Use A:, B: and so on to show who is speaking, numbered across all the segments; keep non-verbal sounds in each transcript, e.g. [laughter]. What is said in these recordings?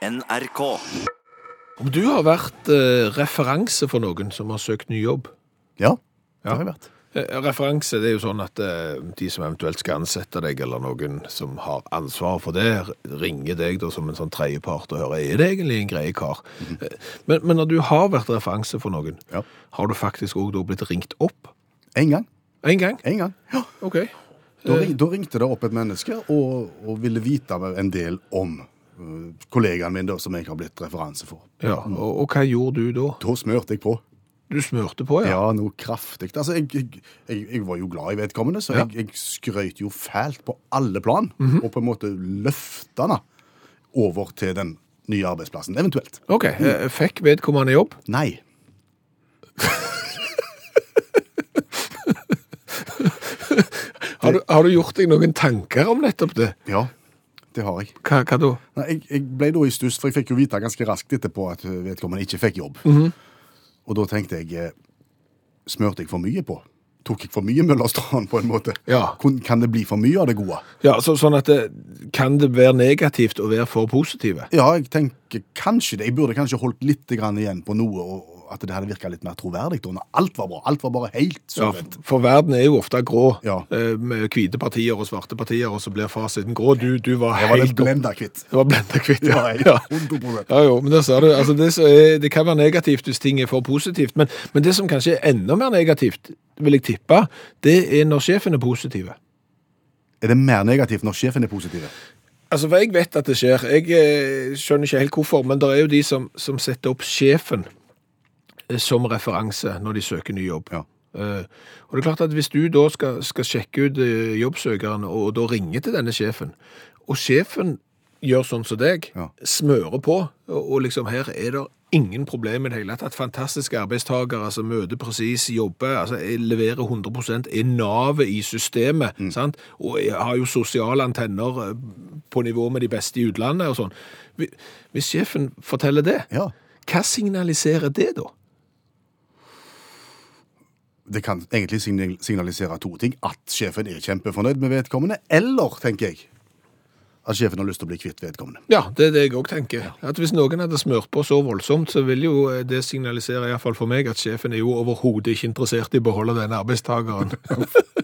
A: NRK.
B: Om du har vært eh, referanse for noen som har søkt ny jobb
C: Ja, det
B: Ja.
C: har jeg vært.
B: Eh, Referanse det er jo sånn at eh, de som eventuelt skal ansette deg, eller noen som har ansvar for det, ringer deg da som en sånn tredjepart og hører er det egentlig en grei kar. Eh, men, men når du har vært referanse for noen,
C: Ja.
B: har du faktisk òg da blitt ringt opp?
C: En gang.
B: En gang?
C: En gang. Ja.
B: OK.
C: Da, ring, da ringte det opp et menneske og, og ville vite en del om kollegaen min da, som jeg har blitt referanse for.
B: Ja, og, og hva gjorde du da?
C: Da smørte jeg på.
B: Du smørte på, ja?
C: Ja, noe kraftig. Altså, jeg, jeg, jeg, jeg var jo glad i vedkommende, så
B: Ja.
C: jeg, skrøt jo fælt på alle plan. Og på en måte løfta henne over til den nye arbeidsplassen, eventuelt.
B: OK. eh, Fikk vedkommende jobb?
C: Nei. [laughs]
B: Har du, har du gjort deg noen tanker om nettopp det?
C: Ja, det har jeg.
B: Hva, hva da?
C: Nei, jeg, jeg ble da i stuss, for jeg fikk jo vite ganske raskt etterpå at vedkommende ikke fikk jobb. Og da tenkte jeg eh, Smørte jeg for mye på? Tok jeg for mye Møllerstrand, på en måte?
B: Ja.
C: Kan det bli for mye av det gode?
B: Ja, så, sånn at det, Kan det være negativt å være for positive?
C: Ja, jeg tenker kanskje det. Jeg burde kanskje holdt litt grann igjen på noe, og at det hadde virka litt mer troverdig. da, når Alt var bra. Alt var bare helt
B: Ja, for verden er jo ofte grå,
C: Ja.
B: eh, med hvite partier og svarte partier, og så blir fasiten grå. Du, du var
C: Jeg var
B: helt
C: blenda kvitt.
B: Det var blenda kvitt,
C: Ja,
B: ja. ja. Jo, men det ser du. Altså, det, er, det kan være negativt hvis ting er for positivt, men, men det som kanskje er enda mer negativt, vil jeg tippe, det er når sjefen er positive.
C: Er det mer negativt når sjefen er positive?
B: Altså, for jeg vet at det skjer. Jeg eh, skjønner ikke helt hvorfor, men det er jo de som, som setter opp sjefen som referanse når de søker ny jobb.
C: Ja.
B: Uh, og det er klart at hvis du da skal, skal sjekke ut uh, jobbsøkeren, og da ringer til denne sjefen, og sjefen gjør sånn som deg,
C: Ja.
B: smører på, og, og liksom her er det ingen problem i det hele tatt. Fantastiske arbeidstakere altså møter presis, jobber, altså leverer 100 er navet i systemet, sant? Og har jo sosiale antenner eh, på nivå med de beste i utlandet og sånn. Hvis sjefen forteller det,
C: Ja.
B: hva signaliserer det da?
C: Det kan egentlig signalisere to ting. At sjefen er kjempefornøyd med vedkommende, eller, tenker jeg, at sjefen har lyst til å bli kvitt vedkommende.
B: Ja, det er det jeg òg tenker. At Hvis noen hadde smurt på så voldsomt, så vil jo eh, det signalisere i hvert fall for meg at sjefen er jo overhodet ikke interessert i å beholde denne arbeidstakeren. [laughs]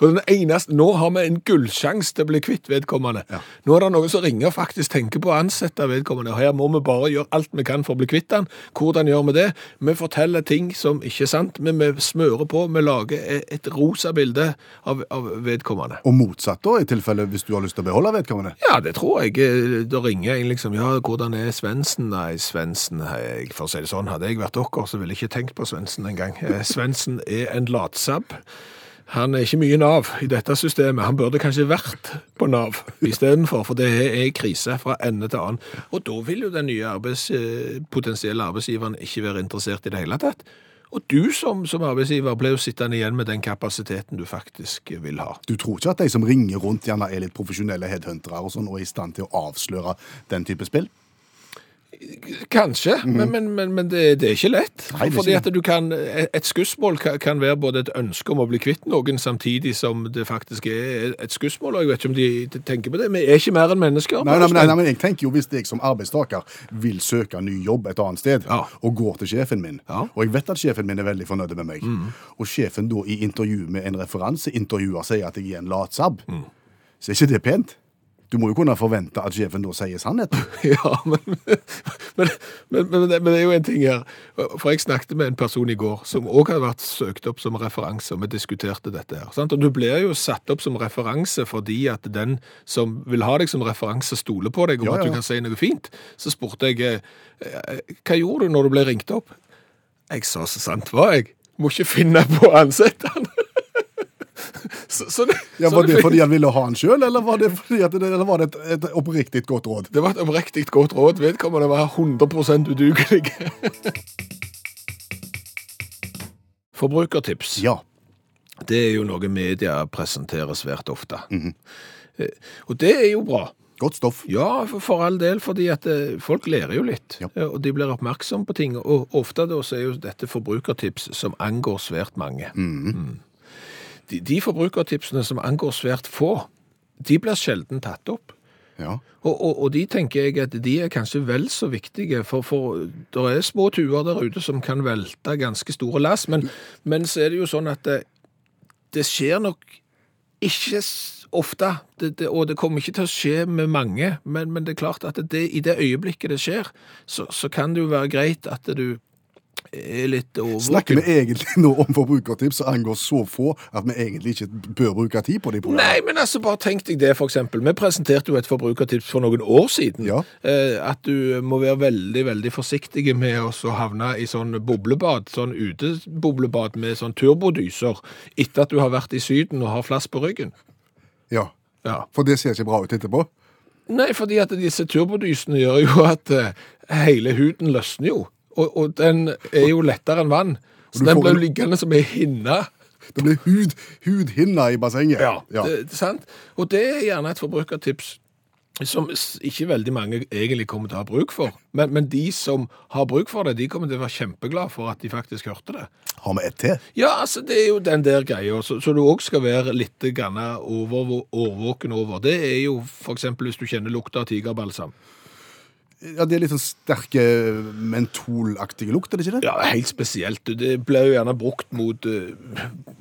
B: Og den eneste, Nå har vi en gullsjanse til å bli kvitt vedkommende.
C: Ja.
B: Nå er det noen som ringer og faktisk tenker på å ansette vedkommende. og Her må vi bare gjøre alt vi kan for å bli kvitt han. Hvordan gjør vi det? Vi forteller ting som ikke er sant, men vi smører på. Vi lager e- et rosa bilde av, av vedkommende.
C: Og motsatt, da, i tilfelle hvis du har lyst til å beholde vedkommende.
B: Ja, det tror jeg. Eh, Da ringer en liksom, ja, hvordan er Svendsen? Nei, Svendsen, for å si det sånn, hadde jeg vært dere, så ville jeg ikke tenkt på Svendsen engang. Eh, Svendsen er en latsabb. Han er ikke mye Nav i dette systemet. Han burde kanskje vært på Nav istedenfor, for det er krise fra ende til annen. Og da vil jo den nye arbeids, eh, potensielle arbeidsgiveren ikke være interessert i det hele tatt. Og du som, som arbeidsgiver ble jo sittende igjen med den kapasiteten du faktisk vil ha.
C: Du tror ikke at de som ringer rundt, gjerne er litt profesjonelle headhuntere og sånn, og er i stand til å avsløre den type spill?
B: Kanskje, men, men, men, men det, det er ikke lett.
C: Nei, er
B: fordi
C: ikke
B: at du kan, et skussmål kan, være både et ønske om å bli kvitt noen, samtidig som det faktisk er et skussmål. Og jeg vet ikke om de tenker på det. Vi er ikke mer enn mennesker.
C: Nei, nei, nei, men jeg tenker jo Hvis jeg som arbeidstaker vil søke ny jobb et annet sted,
B: Ja.
C: og går til sjefen min,
B: Ja.
C: Og jeg vet at sjefen min er veldig fornøyd med meg, og sjefen da i intervju med en referanseintervjuer sier at jeg er en latsabb,
B: Mm.
C: så er ikke det pent. Du må jo kunne forvente at sjefen da sier sannheten. [laughs]
B: Ja, men, men, men, men, det- er jo en ting her. For jeg snakket med en person i går som også hadde vært søkt opp som referanse, og vi diskuterte dette her. Sant? Og du blir jo satt opp som referanse fordi at den som vil ha deg som referanse, stoler på deg om
C: Ja,
B: at du kan si noe fint. Så spurte jeg eh, hva gjorde du når du ble ringt opp? Jeg sa så sant var jeg. Må ikke finne på å ansette han. [laughs] [laughs] så, så det,
C: Ja, Var det
B: fikk-
C: fordi han ville ha han sjøl, eller var det, at det, eller var det et, et oppriktig godt råd?
B: Det var et oppriktig godt råd. Vedkommende var 100% udugelig. [laughs] Forbrukertips.
C: Ja.
B: Det er jo noe media presenterer svært ofte. Eh, Og det er jo bra.
C: Godt stoff.
B: Ja, for, for all del, fordi at eh, folk lærer jo litt,
C: Ja.
B: eh, og de blir oppmerksomme på ting. Og ofte da så er jo dette forbrukertips som angår svært mange. Mm. De, de forbrukertipsene som angår svært få, de blir sjelden tatt opp.
C: Ja.
B: Og, og, og de tenker jeg at de er kanskje vel så viktige, for, for det er små tuer der ute som kan velte ganske store lass, men, men så er det jo sånn at det, det skjer nok ikke ofte, det, det, og det kommer ikke til å skje med mange, men, men det er klart at det, i det øyeblikket det skjer, så, så kan det jo være greit at du litt
C: Snakker vi egentlig nå om forbrukertips som angår så få at vi egentlig ikke bør bruke tid på de
B: Nei, men altså, bare tenk deg det, for eksempel. Vi presenterte jo et forbrukertips for noen år siden.
C: Ja.
B: Eh, at du må være veldig, veldig forsiktig med å havne i sånn boblebad, sånn uteboblebad med sånn turbodyser, etter at du har vært i syden og har flass på ryggen.
C: Ja.
B: Ja.
C: For det ser ikke bra ut etterpå.
B: Nei, fordi at disse turbodysene gjør jo at eh, hele huden løsner jo. Og, og den er jo lettere enn vann. Så den blir jo liggende som ei hinne.
C: Det blir hud, hudhinne i bassenget.
B: Ja, Det, det er sant. Og det er gjerne et forbrukertips som ikke veldig mange egentlig kommer til å ha bruk for. Men, men de som har bruk for det, de kommer til å være kjempeglade for at de faktisk hørte det.
C: Har vi ett til?
B: Ja, altså det er jo den der greia, så, så du òg skal være litt grann over, årvåken over. Det er jo f.eks. hvis du kjenner lukta av tigerbalsam.
C: Ja, Det er litt sånn sterke mentolaktige lukt, er det ikke det?
B: Ja, helt spesielt. Det blir jo gjerne brukt mot eh,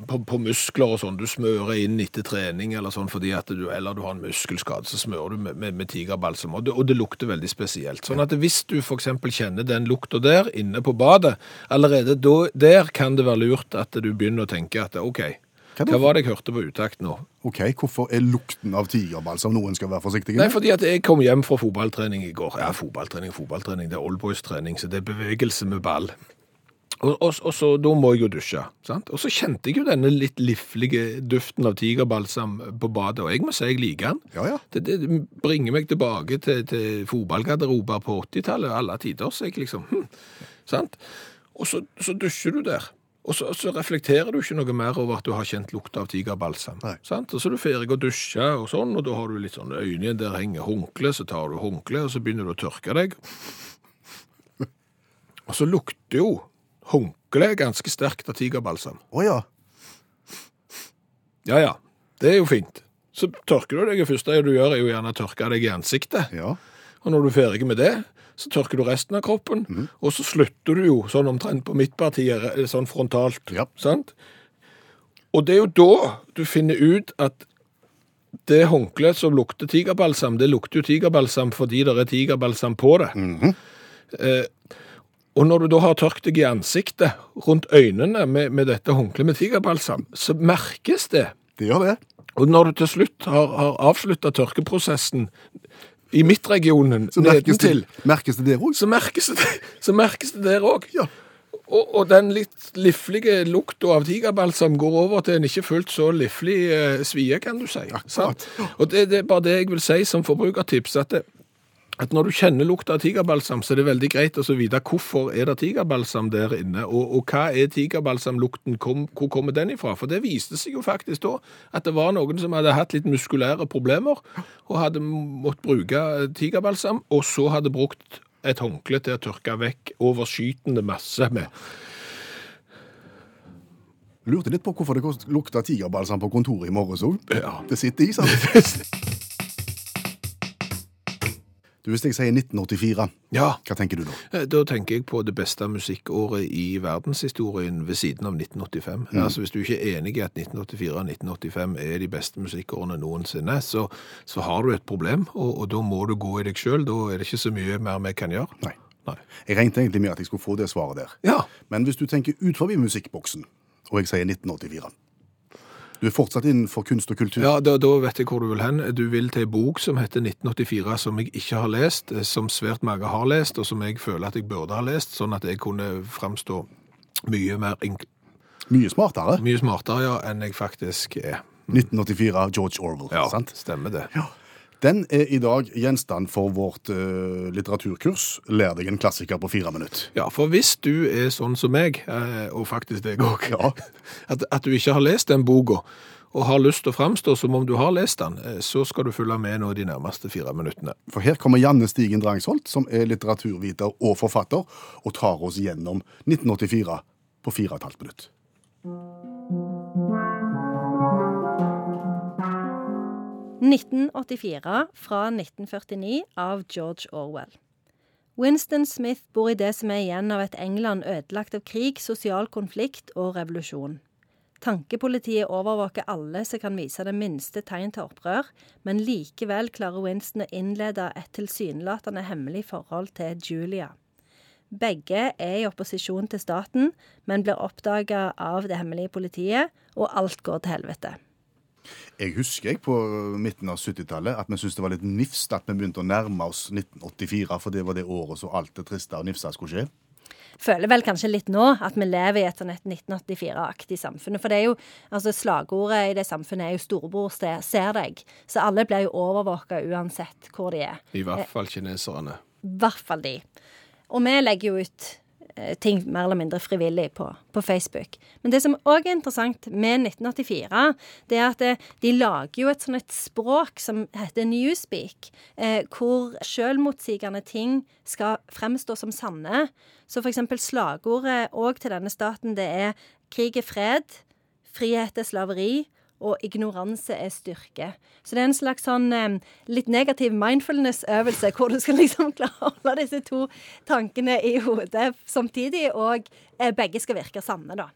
B: på, på muskler og sånn. Du smører inn etter trening eller sånn fordi at du, eller du har en muskelskade, så smører du med, med, med tigerbalsam. Og det, og det lukter veldig spesielt. Sånn at hvis du f.eks. kjenner den lukta der inne på badet, allerede da, der kan det være lurt at du begynner å tenke at OK,
C: Hva
B: hva var det jeg hørte på utakt nå?
C: Ok, Hvorfor er lukten av tigerbalsam noe en skal være forsiktig med?
B: Nei, fordi at jeg kom hjem fra fotballtrening i går. Ja, fotballtrening, fotballtrening, det er oldboys-trening, så det er bevegelse med ball. Og, og, og så, da må jeg jo dusje, sant? Og så kjente jeg jo denne litt liflige duften av tigerbalsam på badet, og jeg må si jeg liker den.
C: Ja, ja.
B: Det, det bringer meg tilbake til, til fotballgarderober på 80-tallet, alle tider, så jeg liksom, hm, sant? Og så, så dusjer du der. Og så, så reflekterer du ikke noe mer over at du har kjent lukta av tigerbalsam. Sant? Og så er du ferdig å dusje og sånn, og da har du litt sånn øyne, der henger håndkle, så tar du håndkle, og så begynner du å tørke deg. Og så lukter jo håndkle ganske sterkt av tigerbalsam.
C: Å ja.
B: Ja, ja, det er jo fint. Så tørker du deg, det første du gjør er jo gjerne å tørke deg i ansiktet.
C: ja.
B: Og når du er ferdig med det, så tørker du resten av kroppen, og så slutter du jo sånn omtrent på midtpartiet, sånn frontalt.
C: Ja.
B: Sant? Og det er jo da du finner ut at det håndkleet som lukter tigerbalsam, det lukter jo tigerbalsam fordi det er tigerbalsam på det. eh, og når du da har tørkt deg i ansiktet, rundt øynene med, med dette håndkleet med tigerbalsam, så merkes det.
C: Det gjør det.
B: Og når du til slutt har, har avslutta tørkeprosessen i midtregionen
C: Så merkes det,
B: nedentil,
C: merkes det der òg.
B: så så merkes det der òg.
C: Ja.
B: Og, og den litt liflige lukta av tigerbalsam går over til en ikke fullt så liflig eh, svie, kan du si. Sant? Og det, det er bare det jeg vil si som forbrukertips, at, det, at når du kjenner lukta av tigerbalsam, så er det veldig greit å så vite hvorfor er det tigerbalsam der inne, og, og hva er tigerbalsamlukten, kom, hvor kommer den ifra? For det viste seg jo faktisk da at det var noen som hadde hatt litt muskulære problemer, og hadde måttet bruke eh, tigerbalsam, og så hadde brukt et håndkle til å tørke vekk overskytende masse med.
C: Lurte litt på hvorfor det lukta tigerbalsam på kontoret i morges òg.
B: Ja.
C: Det sitter i, sant? [laughs] Du, Hvis jeg sier 1984,
B: Ja,
C: hva tenker du da?
B: eh, da tenker jeg på det beste musikkåret i verdenshistorien ved siden av 1985. Altså Hvis du ikke er enig i at 1984 og 1985 er de beste musikkårene noensinne, så, så har du et problem, og, og da må du gå i deg sjøl. Da er det ikke så mye mer vi kan gjøre.
C: Nei.
B: Nei.
C: Jeg regnet egentlig med at jeg skulle få det svaret der.
B: Ja.
C: Men hvis du tenker ut forbi musikkboksen, og jeg sier 1984 Du er fortsatt innenfor kunst og kultur?
B: Ja, da, da vet jeg hvor du vil hen. Du vil til en bok som heter 1984, som jeg ikke har lest, eh, som svært mange har lest, og som jeg føler at jeg burde ha lest, sånn at jeg kunne framstå mye mer
C: Mye smartere.
B: mye smartere ja, enn jeg faktisk er.
C: 1984, George Orwell.
B: Ja,
C: sant?
B: stemmer det.
C: Den er i dag gjenstand for vårt eh, litteraturkurs. Lær deg en klassiker på fire minutter.
B: Ja, for hvis du er sånn som meg, eh, og faktisk deg òg,
C: Ja. [laughs]
B: at, at du ikke har lest den boka, og har lyst til å framstå som om du har lest den, eh, så skal du følge med nå de nærmeste fire minuttene.
C: For her kommer Janne Stigen Drangsholt, som er litteraturviter og forfatter, og tar oss gjennom 1984 på fire og et halvt minutt.
A: 1984 fra 1949 av George Orwell. Winston Smith bor i det som er igjen av et England ødelagt av krig, sosial konflikt og revolusjon. Tankepolitiet overvåker alle som kan vise det minste tegn til opprør, men likevel klarer Winston å innlede et tilsynelatende hemmelig forhold til Julia. Begge er i opposisjon til staten, men blir oppdaga av det hemmelige politiet, og alt går til helvete.
C: Jeg husker jeg på midten av 70-tallet at vi syntes det var litt nifst at vi begynte å nærme oss 1984, for det var det året så alt det triste og nifsa skulle skje.
A: Føler vel kanskje litt nå at vi lever i et sånn 1984-aktig samfunn. For det er jo, altså slagordet i det samfunnet er jo 'storebror ser deg'. Så alle blir jo overvåka uansett hvor de er.
B: I hvert fall kineserne.
A: I hvert fall de. Og vi legger jo ut ting mer eller mindre frivillig på, på Facebook. Men det som òg er interessant med 1984, det er at det, eh, de lager jo et sånn et språk som heter Newspeak, eh, hvor sjølmotsigende ting skal fremstå som sanne. Så eksempel slagordet òg til denne staten, det er krig er fred, frihet er slaveri, og ignoranse er styrke. Så det er en slags sånn eh, litt negativ mindfulness-øvelse, hvor du skal liksom [laughs] klare å holde disse to tankene i hodet samtidig, og eh, begge skal virke sanne, da.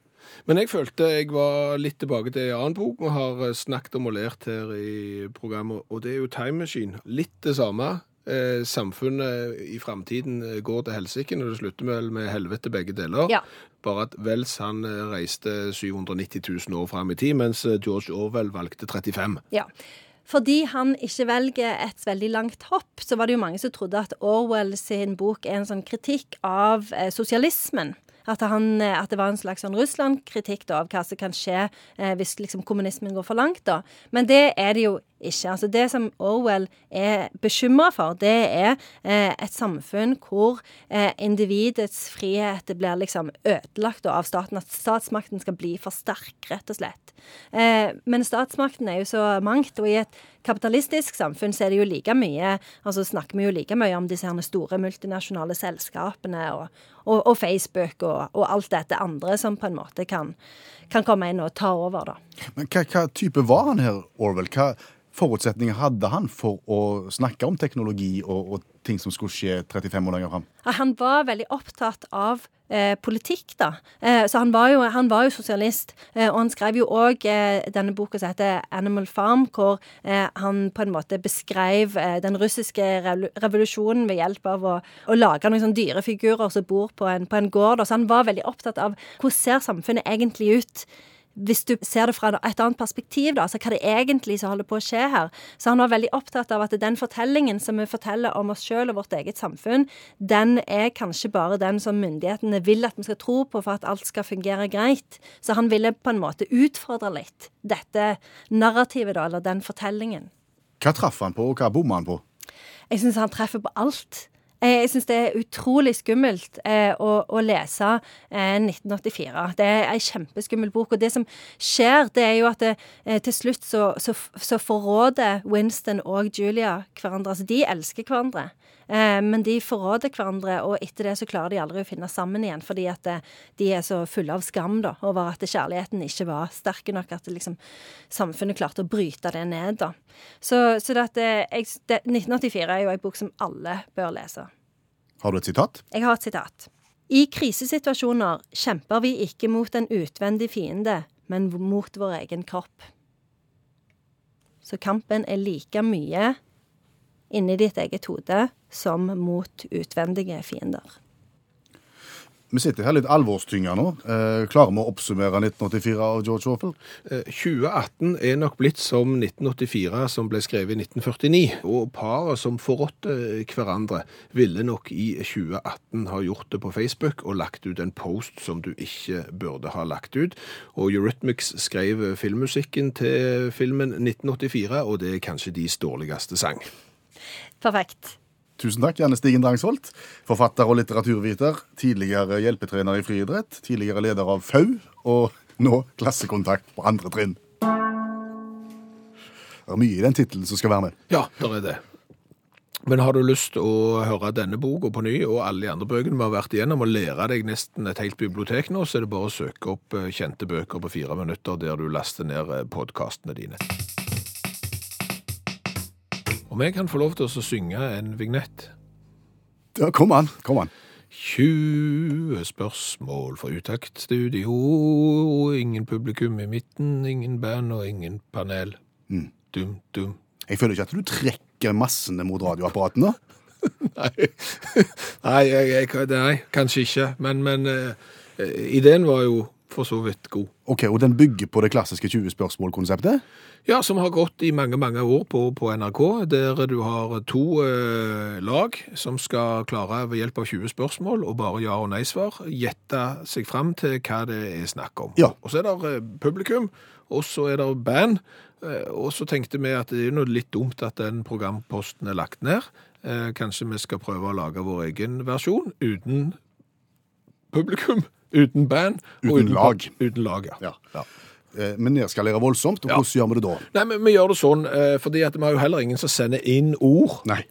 B: Men jeg følte jeg var litt tilbake til en annen bok vi har eh, snakket om og lært her i programmet, og det er jo Time Machine. Litt det samme. Eh, samfunnet i framtiden går til helsike når det slutter med, med helvete begge deler.
A: Ja.
B: Bare at Wells han eh, reiste 790 000 år fram i tid, mens eh, George Orwell valgte 35.
A: Ja. Fordi han ikke velger et veldig langt hopp, så var det jo mange som trodde at Orwell sin bok er en sånn kritikk av eh, sosialismen. At, han, at, det var en slags sånn Russland-kritikk av hva som kan skje eh, hvis liksom, kommunismen går for langt. da. Men det er det jo ikke. Altså Det som Orwell er bekymra for, det er eh, et samfunn hvor eh, individets frihet blir liksom ødelagt av staten. At statsmakten skal bli for sterk, rett og slett. Eh, men statsmakten er jo så mangt, og i et kapitalistisk samfunn så er det jo like mye altså snakker vi jo like mye om disse her store multinasjonale selskapene og, og, og Facebook og, og, alt dette andre som på en måte kan, kan komme inn og ta over, da.
C: Men hva, hva type var han her, Orwell? Hva forutsetninger hadde han for å snakke om teknologi og, og ting som skulle skje 35 år lenger fram?
A: Han var veldig opptatt av eh, politikk, da. Eh, så han var, jo, han var jo, sosialist. Eh, og han skrev jo òg eh, denne boka som heter 'Animal Farm', hvor eh, han på en måte beskrev eh, den russiske revolusjonen ved hjelp av å, å lage noen sånne dyrefigurer som bor på en, på en gård. Da. Så han var veldig opptatt av hvordan ser samfunnet egentlig ut hvis du ser det fra et annet perspektiv, da, altså hva det egentlig som holder på å skje her. Så han var veldig opptatt av at den fortellingen som vi forteller om oss sjøl og vårt eget samfunn, den er kanskje bare den som myndighetene vil at vi skal tro på for at alt skal fungere greit. Så han ville på en måte utfordre litt dette narrativet, da, eller den fortellingen.
C: Hva traff han på, og hva bomma han på?
A: Jeg syns han treffer på alt. Eh, jeg syns det er utrolig skummelt eh, å, å, lese eh, 1984. Det er ei kjempeskummel bok. Og det som skjer, det er jo at det, eh, til slutt så, så, så, forråder Winston og Julia hverandre. Altså, de elsker hverandre. Eh, men de forråder hverandre, og etter det så klarer de aldri å finne sammen igjen. Fordi at eh, de er så fulle av skam da, over at kjærligheten ikke var sterk nok. At liksom, samfunnet klarte å bryte det ned. da. Så, så det, jeg, det, 1984 er jo ei bok som alle bør lese.
C: Har du et sitat?
A: Jeg har et sitat. I krisesituasjoner kjemper vi ikke mot en utvendig fiende, men mot vår egen kropp. Så kampen er like mye inni ditt eget hode som mot utvendige fiender.
C: Vi sitter her litt alvorstynga nå. Eh, klarer vi å oppsummere 1984 av George Orwell?
B: Eh, 2018 er nok blitt som 1984 som ble skrevet i 1949. Og paret som forrådte hverandre, ville nok i 2018 ha gjort det på Facebook og lagt ut en post som du ikke burde ha lagt ut. Og Eurythmics skrev filmmusikken til filmen 1984, og det er kanskje deres dårligste sang.
A: Perfekt.
C: Tusen takk, Janne Stigen Drangsvold, forfatter og litteraturviter, tidligere hjelpetrener i friidrett, tidligere leder av FAU, og nå klassekontakt på andre trinn. Det er mye i den tittelen som skal være med.
B: Ja, det er det. Men har du lyst til å høre denne boka på ny, og alle de andre bøkene vi har vært igjennom, og lære deg nesten et helt bibliotek nå, så er det bare å søke opp eh, kjente bøker på fire minutter der du laster ned eh, podkastene dine. Om jeg kan få lov til å synge en vignett?
C: Ja, kom an, kom an.
B: 20 spørsmål for utakt studio. Ingen publikum i midten, ingen band og ingen panel. Dum, dum.
C: Jeg føler ikke at du trekker massene mot radioapparatene. [laughs]
B: Nei, [laughs] nei, jeg, jeg, nei kanskje ikke. Men, men uh, ideen var jo for så vidt god.
C: Ok, Og den bygger på det klassiske 20 spørsmål-konseptet?
B: Ja, som har gått i mange, mange år på, på NRK, der du har to eh, lag som skal klare ved hjelp av 20 spørsmål og bare ja- og nei-svar gjette seg fram til hva det er snakk om.
C: Ja.
B: Og så er det eh, publikum, og så er det band, eh, og så tenkte vi at det er noe litt dumt at den programposten er lagt ned. Eh, kanskje vi skal prøve å lage vår egen versjon uten publikum, uten band. og
C: Uten lag.
B: Uten lag, ja.
C: Ja. ja. Men nedskalerer voldsomt, og hvordan gjør vi det da?
B: Nei, men vi gjør det sånn, eh, fordi vi har jo heller ingen som sender inn ord.
C: Nei.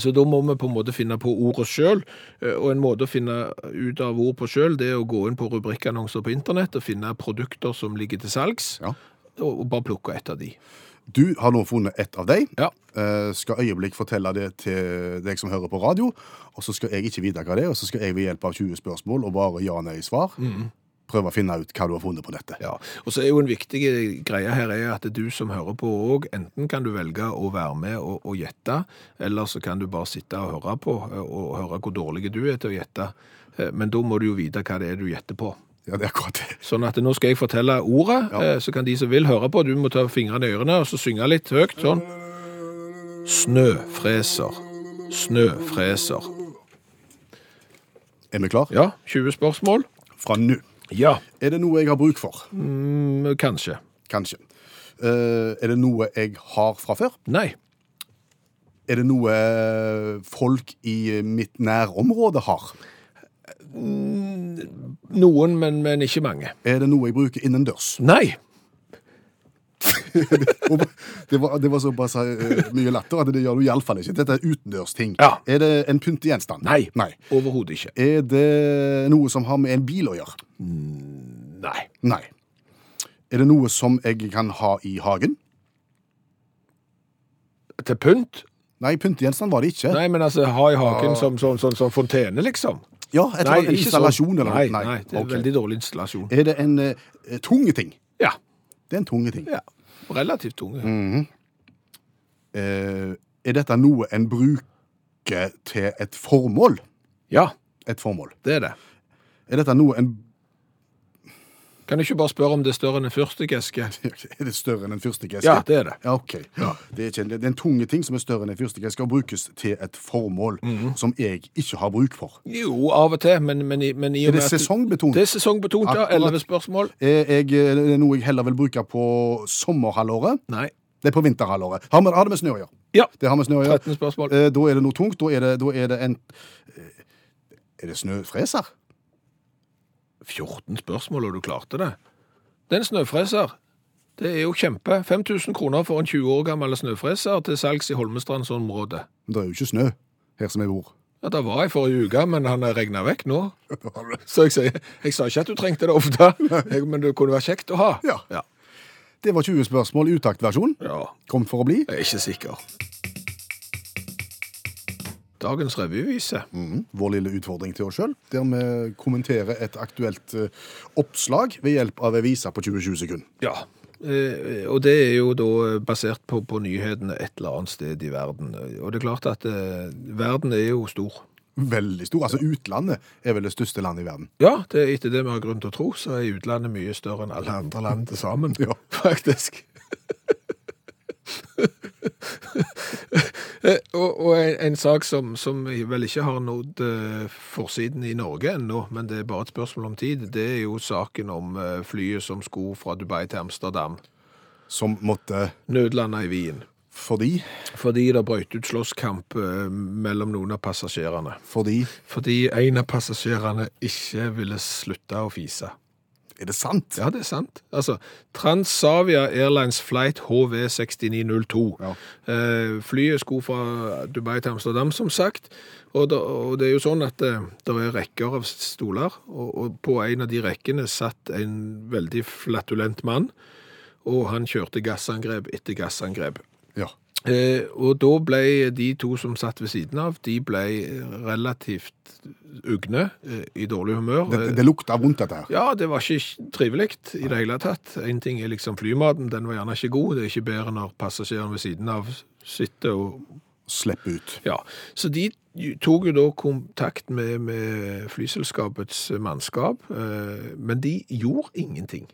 B: Så da må vi på en måte finne på ordet sjøl. Og en måte å finne ut av ord på sjøl, det er å gå inn på rubrikkannonser på internett og finne produkter som ligger til salgs,
C: Ja.
B: og bare plukke et av de.
C: Du har nå funnet ett av dem.
B: Ja.
C: Eh, skal øyeblikk fortelle det til deg som hører på radio, og så skal jeg ikke vite hva det er, og så skal jeg ved hjelp av 20 spørsmål og bare ja-nei-svar prøve å finne ut hva du har funnet på nettet.
B: Ja, og så er jo en viktig greie her er at du som hører på òg, enten kan du velge å være med og, og gjette, eller så kan du bare sitte og høre på eh, og høre hvor dårlig du er til å gjette. Eh, Men da må du jo vite hva det er du gjetter på.
C: Ja, det er akkurat det.
B: Sånn at nå skal jeg fortelle ordet,
C: Ja.
B: eh, så kan de som vil høre på, du må ta fingrene i ørene og så synge litt høyt, sånn. Snøfreser. Snøfreser.
C: Er vi klar?
B: Ja, 20 spørsmål?
C: Fra nå.
B: Ja,
C: Er det noe jeg har bruk for?
B: mm, kanskje.
C: Kanskje. Uh, er det noe jeg har fra før?
B: Nei.
C: Er det noe eh, folk i mitt nærområde har?
B: Noen, men, men ikke mange.
C: Er det noe jeg bruker innendørs?
B: Nei. [laughs]
C: Det var, det var såpass eh, mye latter at det gjør du iallfall ikke. Dette er utendørsting.
B: Ja.
C: Er det en pyntegjenstand?
B: Nei.
C: Nei.
B: Overhodet ikke.
C: Er det noe som har med en bil å gjøre?
B: Nei.
C: Nei. Er det noe som jeg kan ha i hagen?
B: Til pynt?
C: Nei, pyntegjenstand var det ikke.
B: Nei, men altså ha i hagen som, som, som, som fontene, liksom.
C: Ja, et eller annet
B: ikke
C: installasjon
B: sånn.
C: eller
B: nei,
C: noe.
B: nei, det er
C: okay.
B: veldig dårlig installasjon.
C: Er det en uh, tunge ting?
B: Ja.
C: Det er en tunge ting.
B: ja. Relativt tunge.
C: uh, er dette noe en bruker til et formål?
B: Ja,
C: Et formål.
B: det er det.
C: Er dette noe en
B: Kan du ikke bare spørre om det er større enn en fyrstikkeske? [laughs]
C: Er det større enn en fyrstikkeske?
B: Ja, det er det.
C: Ja, ok. Det, er det er en tunge ting som er større enn en fyrstikkeske og brukes til et formål
B: Mhm.
C: som jeg ikke har bruk for.
B: Jo, av og til, men, men, men i og
C: Er det sesongbetont?
B: Det er sesongbetont, ja. Elleve spørsmål.
C: Er, jeg, er det noe jeg heller vil bruke på sommerhalvåret?
B: Nei.
C: Det er på vinterhalvåret. Har, vi har det med snø å gjøre?
B: Ja.
C: Det har med snø å gjøre.
B: 13 spørsmål.
C: Eh, Da er det noe tungt. Da er det, da er det en eh, Er det snøfreser?
B: 14 spørsmål, og du klarte det. Det er en snøfreser. Det er jo kjempe. 5000 kroner for en 20 år gammel snøfreser til salgs i Holmestrandsområdet.
C: Det er jo ikke snø her som jeg bor.
B: Ja, det var jeg forrige uke, men han regna vekk nå. [laughs] Så jeg, jeg, jeg sa ikke at du trengte det ofte, [laughs] men det kunne være kjekt å ha.
C: Ja.
B: ja.
C: Det var 20 spørsmål i utaktversjon.
B: Ja,
C: Kom for å bli.
B: jeg er ikke sikker. Dagens revyvise.
C: Mm, Vår lille utfordring til oss sjøl, der vi kommenterer et aktuelt eh, oppslag ved hjelp av ei vise på 20-20 sekunder.
B: Ja, eh, og det er jo da basert på, på nyhetene et eller annet sted i verden. Og det er klart at eh, verden er jo stor.
C: Veldig stor. Altså utlandet er vel det største landet i verden.
B: Ja, det er etter det vi har grunn til å tro, så er utlandet mye større enn alle andre land til sammen.
C: Ja. [laughs]
B: Faktisk. [laughs] Eh, og og en, en sak som, som vel ikke har nådd eh, forsiden i Norge ennå, men det er bare et spørsmål om tid, det er jo saken om eh, flyet som skulle fra Dubai til Amsterdam.
C: Som måtte
B: Nødlanda i Wien.
C: Fordi
B: Fordi det brøt ut slåsskamp mellom noen av passasjerene.
C: Fordi
B: Fordi en av passasjerene ikke ville slutte å fise.
C: Er det sant?
B: Ja, det er sant. Altså, Transavia Airlines Flight HV6902.
C: Ja.
B: Eh, flyet skulle fra Dubai til Amsterdam, som sagt. Og, da, og det er jo sånn at det, det er rekker av stoler, og, og på en av de rekkene satt en veldig flatulent mann, og han kjørte gassangrep etter gassangrep.
C: Ja.
B: Eh, og da ble de to som satt ved siden av, de ble relativt ugne, eh, i dårlig humør.
C: Det, det lukta vondt, dette her.
B: Ja, det var ikke trivelig i det hele tatt. En ting er liksom flymaten, den var gjerne ikke god. Det er ikke bedre når passasjeren ved siden av sitter og
C: Slipper ut.
B: Ja, så de tok jo da kontakt med, med flyselskapets mannskap, eh, men de gjorde ingenting.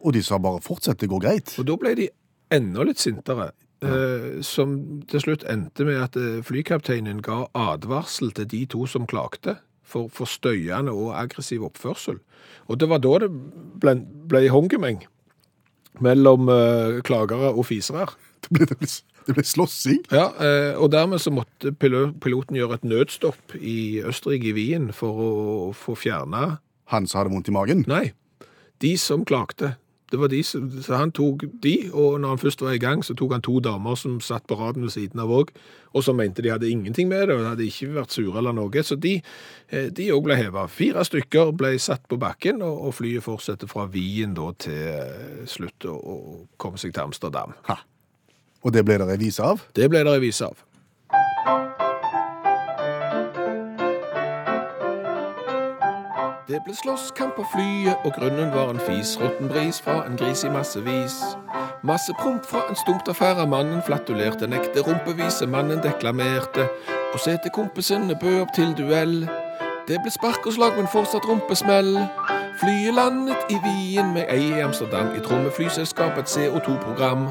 C: Og de sa bare 'fortsett, det går greit'.
B: Og da ble de enda litt sintere, eh, som til slutt endte med at eh, flykapteinen ga advarsel til de to som klagde for, for støyende og aggressiv oppførsel. Og det var da det ble, ble hongemeng mellom uh, klagere og fisere.
C: Det ble, det ble, det ble slåssing.
B: Ja, og dermed så måtte piloten gjøre et nødstopp i Østerrike, i Wien, for å få fjerna
C: Han som hadde vondt i magen.
B: Nei, de som klagde. Det var de som, så han tok de, og når han først var i gang, så tok han to damer som satt på raden ved siden av òg, og som mente de hadde ingenting med det, og hadde ikke vært sure eller noe. Så de eh, òg ble heva. Fire stykker ble satt på bakken, og, og flyet fortsetter fra Wien da til eh, slutt og, og kom seg til Amsterdam.
C: Ha. Og det ble det revis av.
B: Det ble det revis av. Det ble slåsskamp på flyet, og grunnen var en fis. Råtten bris fra en gris i massevis. Masse promp fra en stumt affære. Mannen flatulerte, nekte rumpevise. Mannen deklamerte. Og setekompisene bød opp til duell. Det ble spark og slag, men fortsatt rumpesmell. Flyet landet i Wien med ei i Amsterdam, i tråd med flyselskapets CO2-program.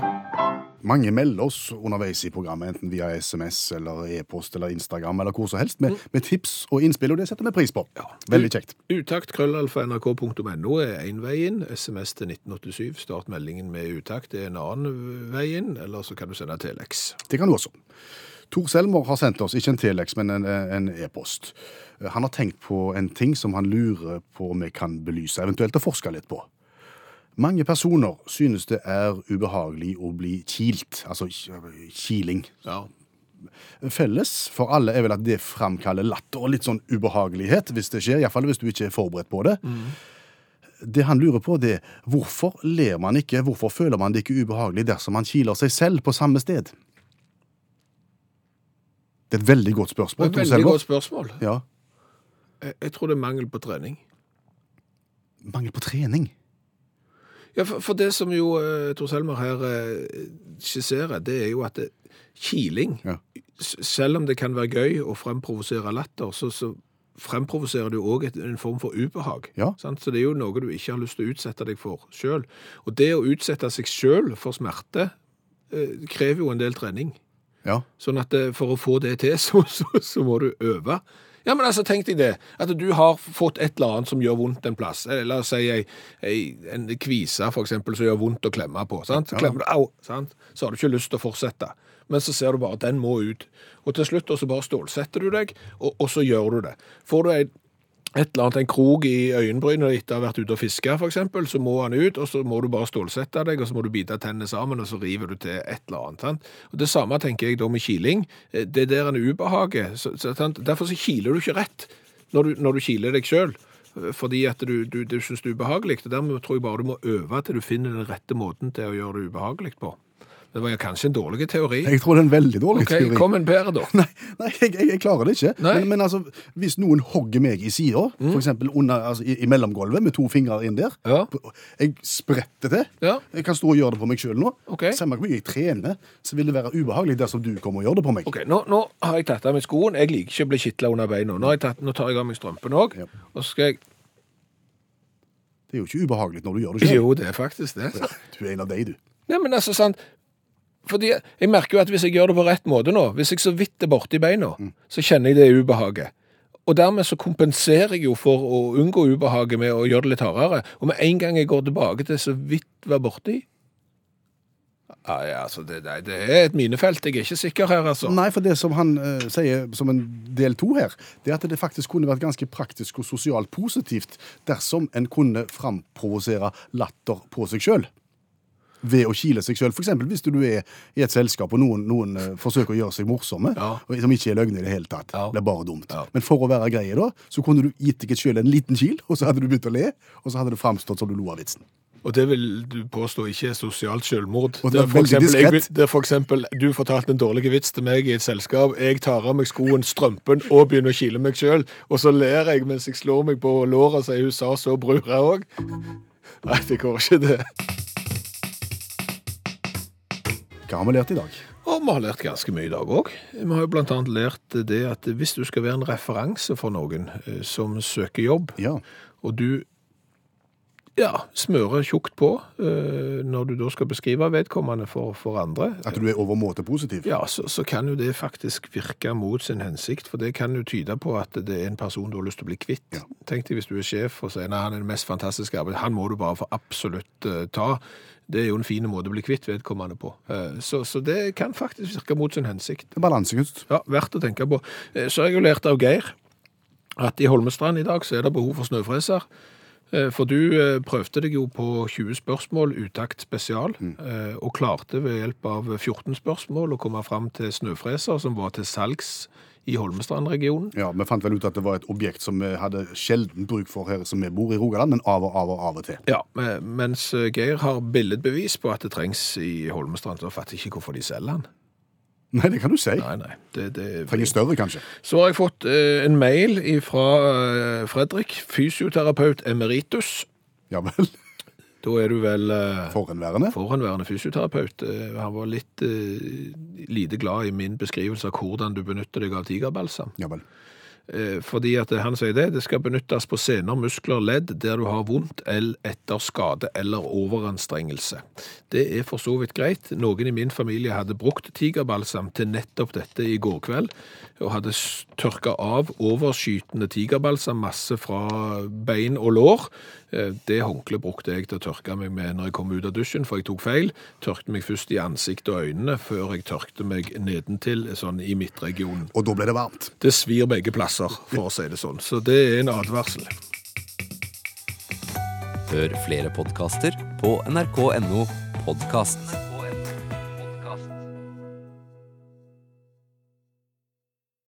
C: Mange melder oss underveis i programmet, enten via SMS eller e-post eller Instagram eller hvor som helst, med, med tips og innspill, og det setter vi pris på. Ja. Veldig kjekt.
B: Utakt krøllalfa nrk.no er én inn. SMS til 1987. Start meldingen med utakt. Det er en annen vei inn. eller så kan du sende Telex.
C: Det kan du også. Tor Selmer har sendt oss ikke en telex, men en e-post. Han har tenkt på en ting som han lurer på om vi kan belyse, eventuelt å forske litt på. Mange personer synes det er ubehagelig å bli kilt, altså kiling.
B: Ja.
C: Felles for alle er vel at det framkaller latter og litt sånn ubehagelighet hvis det skjer, iallfall hvis du ikke er forberedt på det. Det han lurer på, det er hvorfor ler man ikke, hvorfor føler man det ikke ubehagelig dersom man kiler seg selv på samme sted? Det er et veldig godt
B: Det
C: spørsmål.
B: er et veldig godt spørsmål.
C: Ja.
B: Jeg, jeg tror det er mangel på trening.
C: Mangel på trening.
B: Ja, for, for det som jo uh, Tor Selmer her eh, skisserer, det er jo at det, kiling,
C: Ja.
B: selv om det kan være gøy å fremprovosere latter, så, så fremprovoserer du òg en form for ubehag.
C: Ja.
B: Sant? Så det er jo noe du ikke har lyst til å utsette deg for sjøl. Og det å utsette seg sjøl for smerte eh, krever jo en del trening.
C: Ja.
B: Sånn at eh, for å få det til, [laughs] så, så, så må du øve. Ja, men altså, tenk deg det. At du har fått et eller annet som gjør vondt en plass. Eh, La oss si ei, en kvise, for eksempel, som gjør vondt å klemme på. Sant? Så klemmer du, au, sant? Så har du ikke lyst til å fortsette. Men så ser du bare at den må ut. Og til slutt og så bare stålsetter du deg, og, og så gjør du det. Får du ei et eller annet, en krok i øyenbrynet etter å ha vært ute og fiske, for eksempel, så må han ut, og så må du bare stålsette deg, og så må du bite tennene sammen, og så river du til et eller annet. Sant? Og det samme tenker jeg da med kiling. Eh, Det er der en ubehaget. Derfor så kiler du ikke rett når du, når du kiler deg sjøl. Fordi at du, du, du syns det er ubehagelig. Dermed tror jeg bare du må øve til du finner den rette måten til å gjøre det ubehagelig på. Det var kanskje en dårlig teori.
C: Jeg tror det er en veldig dårlig
B: Ok,
C: teori.
B: Kom en bedre, da. [laughs]
C: Nei, nei jeg, jeg, jeg klarer det ikke. Men, men altså, hvis noen hogger meg i sida,
B: Mm.
C: eksempel altså, i, i mellomgulvet med to fingre inn der,
B: Ja.
C: jeg spretter til.
B: Ja.
C: Jeg kan stå og gjøre det på meg sjøl nå.
B: Ok.
C: Samme hvor mye jeg trener, så vil det være ubehagelig dersom du kommer og gjør det på meg.
B: Ok, nå, nå har jeg tatt av meg skoen. Jeg liker ikke å bli kitla under beina. Nå, tatt, nå tar jeg av meg strømpen òg.
C: Ja.
B: Og så skal jeg
C: Det er jo ikke ubehagelig når du gjør det [laughs] sjøl.
B: Jo, det er faktisk det.
C: Du er en av deg, du.
B: Nei, men altså, sant Fordi jeg merker jo at hvis jeg gjør det på rett måte nå, hvis jeg så vidt er borti beina, så kjenner jeg det ubehaget. Og dermed så kompenserer jeg jo for å unngå ubehaget med å gjøre det litt hardere. Og med en gang jeg går tilbake til så vidt var borti ah, ja, altså, det, nei, det er et minefelt. Jeg er ikke sikker her, altså.
C: Nei, for det som han eh, sier som en del to her, det er at det faktisk kunne vært ganske praktisk og sosialt positivt dersom en kunne framprovosere latter på seg sjøl. Ved å kile seg sjøl. F.eks. hvis du er i et selskap og noen, noen eh, forsøker å gjøre seg morsomme,
B: Ja.
C: som ikke er løgne i det hele tatt.
B: Ja.
C: Det er bare dumt.
B: Ja.
C: Men for å være greie, da, så kunne du gitt deg sjøl en liten kil, og så hadde du begynt å le, og så hadde det framstått som du lo av vitsen.
B: Og det vil du påstå ikke er sosialt selvmord.
C: Og det er
B: for eksempel, jeg, det er for eksempel du fortalte en dårlig vits til meg i et selskap, jeg tar av meg skoen, strømpen og begynner å kile meg selv, og så ler jeg mens jeg slår meg på låret og sier hun sa så brura òg. Nei, det går ikke det.
C: Hva har vi lært i dag?
B: Og vi har lært ganske mye i dag òg. Vi har jo annet lært det at hvis du skal være en referanse for noen eh, som søker jobb,
C: Ja.
B: og du ja, smøre tjukt på eh, når du da skal beskrive vedkommende for, for andre,
C: At du er overmåte positiv?
B: ja, så, så kan jo det faktisk virke mot sin hensikt, for det kan jo tyde på at det er en person du har lyst til å bli kvitt.
C: Ja.
B: Tenk deg hvis du er sjef og sier nei, han er den mest fantastiske arbeid, han må du bare for absolutt uh, ta. Det er jo en fin måte å bli kvitt vedkommende på. Eh, så, så det kan faktisk virke mot sin hensikt.
C: Balansekunst.
B: Ja, verdt å tenke på. Så har jeg jo lært av Geir at i Holmestrand i dag så er det behov for snøfreser. Eh, For du eh, prøvde deg jo på 20 spørsmål, utakt spesial, mm. og klarte ved hjelp av 14 spørsmål å komme fram til snøfreser som var til salgs i Holmestrand-regionen.
C: Ja, Vi fant vel ut at det var et objekt som vi hadde sjelden bruk for her som vi bor i Rogaland, men av og av og av og til.
B: Ja, eh, mens eh, Geir har billedbevis på at det trengs i Holmestrand, så fatter jeg ikke hvorfor de selger den.
C: Nei, det kan du si.
B: Nei, nei. Det, det
C: Trenger større, kanskje.
B: Så har jeg fått eh, en mail fra eh, Fredrik, fysioterapeut emeritus.
C: Ja vel.
B: Da er du vel eh,
C: Forhenværende.
B: forhenværende fysioterapeut. Eh, han var litt eh, lite glad i min beskrivelse av hvordan du benytter deg av tigerbalsam.
C: Ja vel.
B: Eh, fordi at han sier det, det skal benyttes på sener, muskler, ledd, der du har vondt eller etter skade eller overanstrengelse. Det er for så vidt greit. Noen i min familie hadde brukt tigerbalsam til nettopp dette i går kveld, og hadde tørka av overskytende tigerbalsam masse fra bein og lår. Eh, Det håndkleet brukte jeg til å tørke meg med når jeg kom ut av dusjen, for jeg tok feil. Tørkte meg først i ansiktet og øynene, før jeg tørkte meg nedentil, sånn i midtregionen.
C: Og da ble det varmt.
B: Det svir begge plasser, for å si det sånn. Så det er en advarsel.
D: Hør flere podkaster på nrk.no podkast.